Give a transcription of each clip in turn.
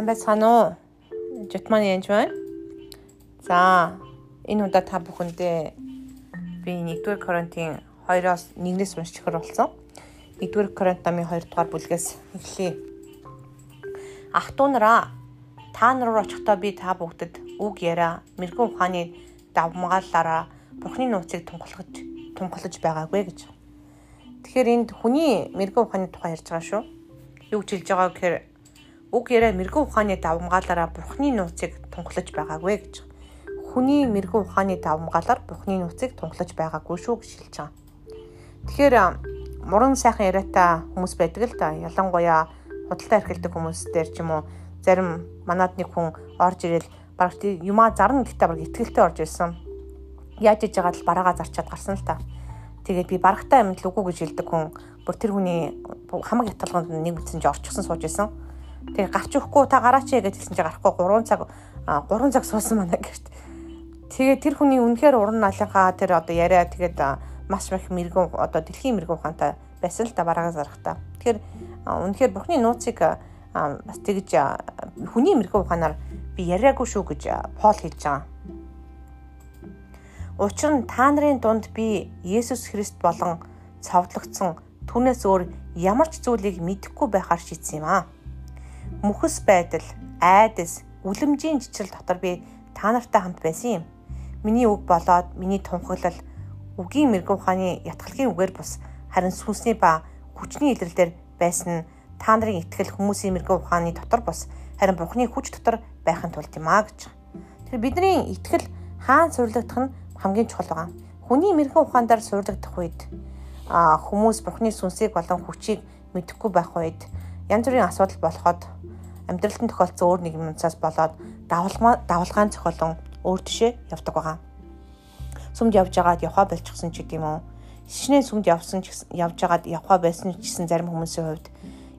Сайн байцгаана уу? Жутман янж байна. За, энэ удаа та бүхэндээ би 1-р Коринтын 2-оос 1-ээс уншчихор болсон. 1-р Коринт намын 2-р бүлгээс эхлэе. Ах トゥ нараа та нар руу очихдоо би та бүгдэд үг яриа, мэрэгэн ухааны давмгааллаараа Бурхны нууцыг тунгалж тунгалж байгаагүй гэж. Тэгэхээр энд хүний мэрэгэн ухааны тухай ярьж байгаа шүү. Юу хэлж байгаа гэхээр Уг яриа мэрэгэн ухааны давмгаалаараа Бурхны нууцыг тунхлаж байгаагүй гэж. Хүний мэрэгэн ухааны давмгаалаар Бурхны нууцыг тунхлаж байгаагүй шүү гэж хэлж байгаа. Тэгэхээр муран сайхан яриатай хүмүүс байдаг л да. Ялангуяа худалдаа эрхэлдэг хүмүүс дээр ч юм уу зарим манад нэг хүн орж ирэл баг юмаа зарна гэхдээ баг ихтгэлтэй орж ирсэн. Яаж иж байгаа л бараагаа зарчаад гарсан л та. Тэгээд би барагтай амьд л үгүй гэж хэлдэг хүн бүр тэр хүний хамаг яталганд нэг үтсэн чи орчихсон сууж исэн Тэгээ гарч өгөхгүй та гараач яа гэж хэлсэн чи гарахгүй 3 цаг 3 цаг суусан манай гэрт. Тэгээ тэр хүний үнэхээр уран налынхаа тэр одоо яриа тэгээд маш их мэрэгэн одоо дэлхийн мэрэгэн ухаантай байсан л та бараагаа зарахта. Тэгэхээр үнэхээр бурхны нууцыг бас тэгж хүний мэрэгэн ухаанаар би яриаггүй шүү гэж Пол хэлж байгаа. Учир нь та нарын дунд би Есүс Христ болон цовдлогдсон түүнээс өөр ямар ч зүйлийг мэдэхгүй байхаар шийдсэн юм аа мөхөс байдал, айдас, үлэмжийн жичрэл дотор би та нартай хамт байсан юм. Миний үг болоод миний тунхаглал үгийн мэрэгэн ухааны ятгалгийн үгээр бус харин сүнсний ба хүчний илэрлэлээр байсан та нарын итгэл хүмүүсийн мэрэгэн ухааны дотор бус харин Бурхны хүч дотор байхын тулд юм а гэж. Тэр бидний итгэл хаан суйрлагдах нь хамгийн чухал байгаа. Хүний мэрэгэн ухаандаар суйрлагдах үед хүмүүс Бурхны сүнсийг болон хүчийг мэдэхгүй байх үед янз бүрийн асуудал болоход амьдралтанд тохиолдсон өөр нэг юмцаас болоод давалгаа давалгаан зохиолон өөр тишээ явдаг байгаа. Сүмд явж байгаад явхаа болчихсон ч гэдэм үү. Шинэ сүмд явсан ч явж байгаад явхаа байсан ч гэсэн зарим хүмүүсийн хувьд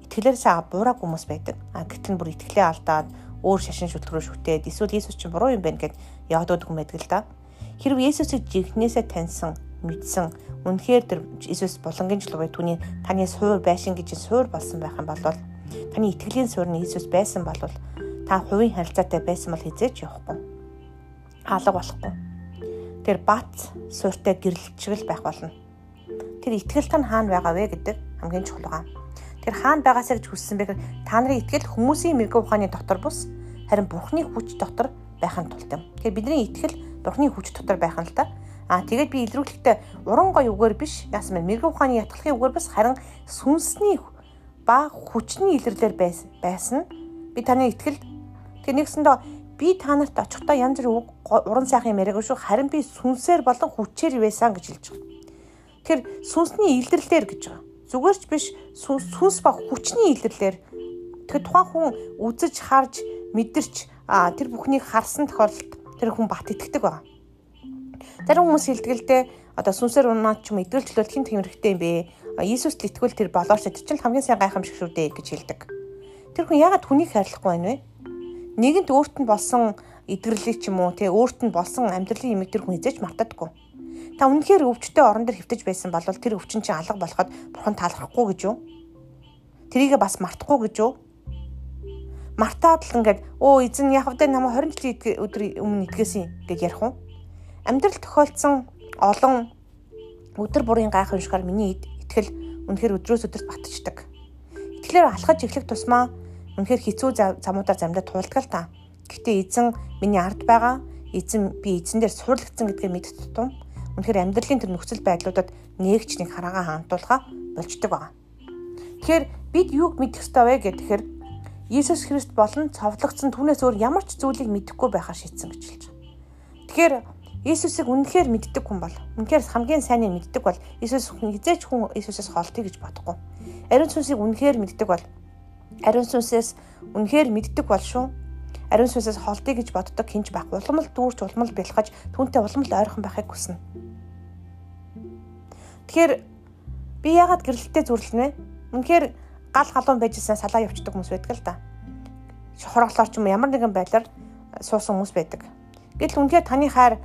итгэлээрээс ага буураг хүмүүс байдаг. А гэтэл бүр итгэлээ алдаад өөр шашин шүлтгэрөө шүтээд эсвэл Иесус чинь буруу юм байна гэд яваад хүн байдаг л да. Хэрвээ Иесусыг жигнэсээ таньсан, мэдсэн, үнэхээр тэр Иесус булангийн жилгээ түүний таны суур байшин гэж суур болсон байх юм бол таны итгэлийн суурь нь Иесус байсан бол та хувийн харилцаатай байсан бол хизээч явахгүй. Хаалга болохгүй. Тэр бат суурьтай гэрлэлчгэл байх болно. Тэр итгэл тань хаана байгаа вэ гэдэг хамгийн чухал байгаа. Тэр хаана байгаасаа гэж хүссэн бэ гэхээр та нарын итгэл хүмүүсийн мэрэгэн ухааны дотор бус харин Бурхны хүч дотор байхын тулд юм. Тэгэхээр бидний итгэл Бурхны хүч дотор байх нь л та. Аа тэгээд би илрүүлэхдээ уран гой үгээр биш яасан мэн мэрэгэн ухааны ятгалын үгээр бас харин сүнсний ба хүчний илэрлэлээр байсан. Би таны итгэл тэр нэгсэндээ би та нарт очихдоо янз үг уран сайхан юм яриаг шүү харин би сүнсээр болон хүчээр байсан гэж хэлж байгаа. Тэр сүнсний илэрлэлээр гэж байгаа. Зүгээр ч биш сүнс ба хүчний илэрлэлээр тэр тухайн хүн үзэж харж мэдэрч тэр бүхнийг харсан тохиолдолд тэр хүн бат итгэдэг байгаа. Зарим хүмүүс дээ одоо сүнсээр унаад ч юм идэл төлөвлөлт хин тэмэрхтэй юм бэ Иесуст итгэвэл тэр болооч тэр чинь хамгийн сайн гайхамшиг шүү дээ гэж хэлдэг. Тэр хүн яагаад хүнийг хайрлахгүй байна вэ? Нэгэнт өөрт нь болсон эдгэрлийг ч юм уу те өөрт нь болсон амьдралын юмыг тэр хүн хизээж мартадаггүй. Та үнэхээр өвчтөе орон дээр хөвтөж байсан бол тэр өвчин чинь алга болоход бурхан таалрахгүй гэж юу? Тэрийг бас мартахгүй гэж юу? Мартаад л ингээд өө эзэн яг хэвдээ намайг 20 жилийн өдөр өмнө идгээсэн гэж ярих уу? Амьдрал тохиолдсон олон өдөр бүрийн гайхамшигар миний итгэл үнэхээр өдрөөс өдөрт батждаг. Итгэлээр алхаж эхлэх тусмаа үнэхээр хэцүү замуудаар замдаа туулдаг л та. Гэтэ эзэн миний ард байгаа. Эзэн би эзэн дээр суурлагдсан гэдгээ мэд тутам. Үнэхээр амьдралын тэр нөхцөл байдлуудад нээгч нэг хараагаа хандуулгаа болждөг байгаа. Тэгэхээр бид юуг мэдэх ёстой вэ гэхээр Иесус Христ болон цовдлогдсон түүнээс өөр ямар ч зүйлийг мэдэхгүй байхаар шийдсэн гэж хэлж байгаа. Тэгэхээр Иесусыг үнэхээр мэддэг хүн бол үнэхээр хамгийн сайныг мэддэг бол Иесус хизээч хүн Иесусээс холтыг гэж бодохгүй. Ариун сүнсийг үнэхээр мэддэг бол ариун сүнсээс үнэхээр мэддэг бол шүү. Ариун сүнсээс холтыг гэж боддог хинч байх. Уламл дүүрч уламл бэлгаж түүнтэй уламл ойрхон байхыг хүснэ. Тэгэхээр би яагаад гэрэлттэй зүрлэнэ? Үнэхээр гал галуун байжсэн салаа явчихдаг хүмүүс байдаг л да. Шохороглоор ч юм ямар нэгэн байдлаар суусан хүмүүс байдаг. Гэтэл үнэхээр таны хайр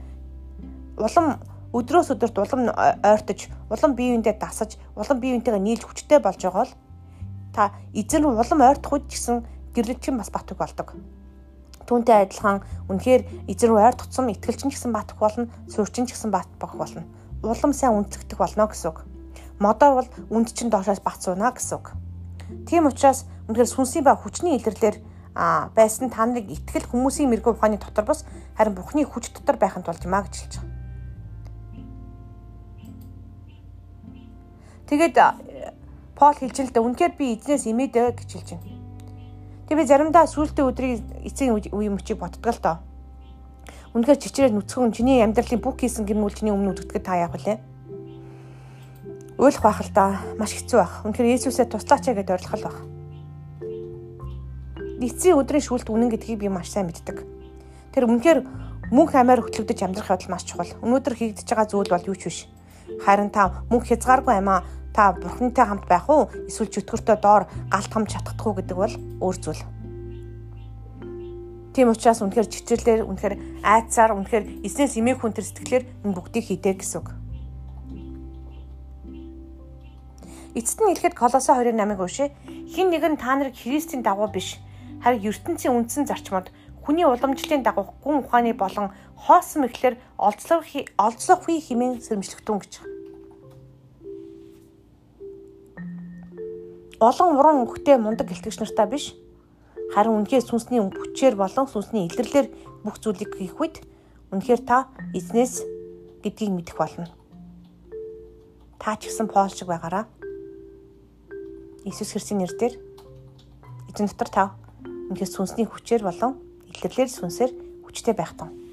улам өдрөөс өдөрт улам ойртож, улам бие биендээ дасаж, улам бие биентэйгээ нийлж хүчтэй болж байгаа бол та эзэн улам ойртох үед гэсэн гэрлэлчин бас батг болдог. Түүнтэй адилхан үнэхээр эзэн рүү ойр туцсан итгэлчин ч гэсэн батг болно, суурчин ч гэсэн батг болно. Улам сайн үнцэгдэх болно гэсэн үг. Модоор бол үнд чинь доошоос бацууна гэсэн үг. Тийм учраас үнэхээр сүнсийн ба хүчний илэрлэр а байсан та нарыг итгэл хүмүүсийн мэрэгүү ухааны дотор бус харин Бурхны хүч дотор байхын тулд юмаа гэж хэлж байгаа. Тэгээд Пол хэлж л да үнэхээр би эзнээс имэдэ гэж хэлж байна. Тэгээ би заримдаа сүүлтэй өдрийг эцэг үе мөчийг боддог л доо. Үнэхээр чичрээ нүцгэн чиний амьдралын бүх хийсэн гэмнүүл чиний өмнө үтгэдэг та яах вэ? Уйлах байх л да. Маш хэцүү байх. Үнэхээр Есүсээ туслаач гэдээ ойрлох л байх. Эцсийн өдрийн шүүлт үнэн гэдгийг би маш сайн мэддэг. Тэр үнэхээр мөнх амаар хөтлөгдөж амьдрах явдал маш чухал. Өнөөдөр хийгдэж байгаа зүйл бол юу ч биш. Харин та мөнх хязгааргүй амаа та бурхантай хамт байх уу эсвэл чөтгөртөө доор галт хамт чадах уу гэдэг бол өөр зүйл. Тийм учраас үнэхээр чичрэлээр үнэхээр айцаар үнэхээр эзнээс имийг хүн төр сэтгэлээр энэ бүгдийг хийдэг гэсэн үг. Эцэст нь хэлэхэд Колосо 28-ыг уншъя. Хин нэг нь та нарыг Христийн дагуу биш харин ертөнцийн үндсэн зарчмууд хүний уламжлалын дагуу гүн ухааны болон хоосон мэхлэр олзлох олзлох хий хэмээн сэрэмжлэгтэн гэж олон уран өнгөтэй мундаг гэлтгэж нартай биш. Харин үнэхээр сүнсний хүчээр болон сүнсний илэрлэлээр бүх зүйлийг хийх үед үнэхээр та эзнээс гэдгийг мэдэх болно. Та ч гэсэн Пол шиг байгаараа. Иесус Христосийн нэрээр эзэн дотор та үнэхээр сүнсний хүчээр болон илэрлэлээр сүнсээр хүчтэй байх тун.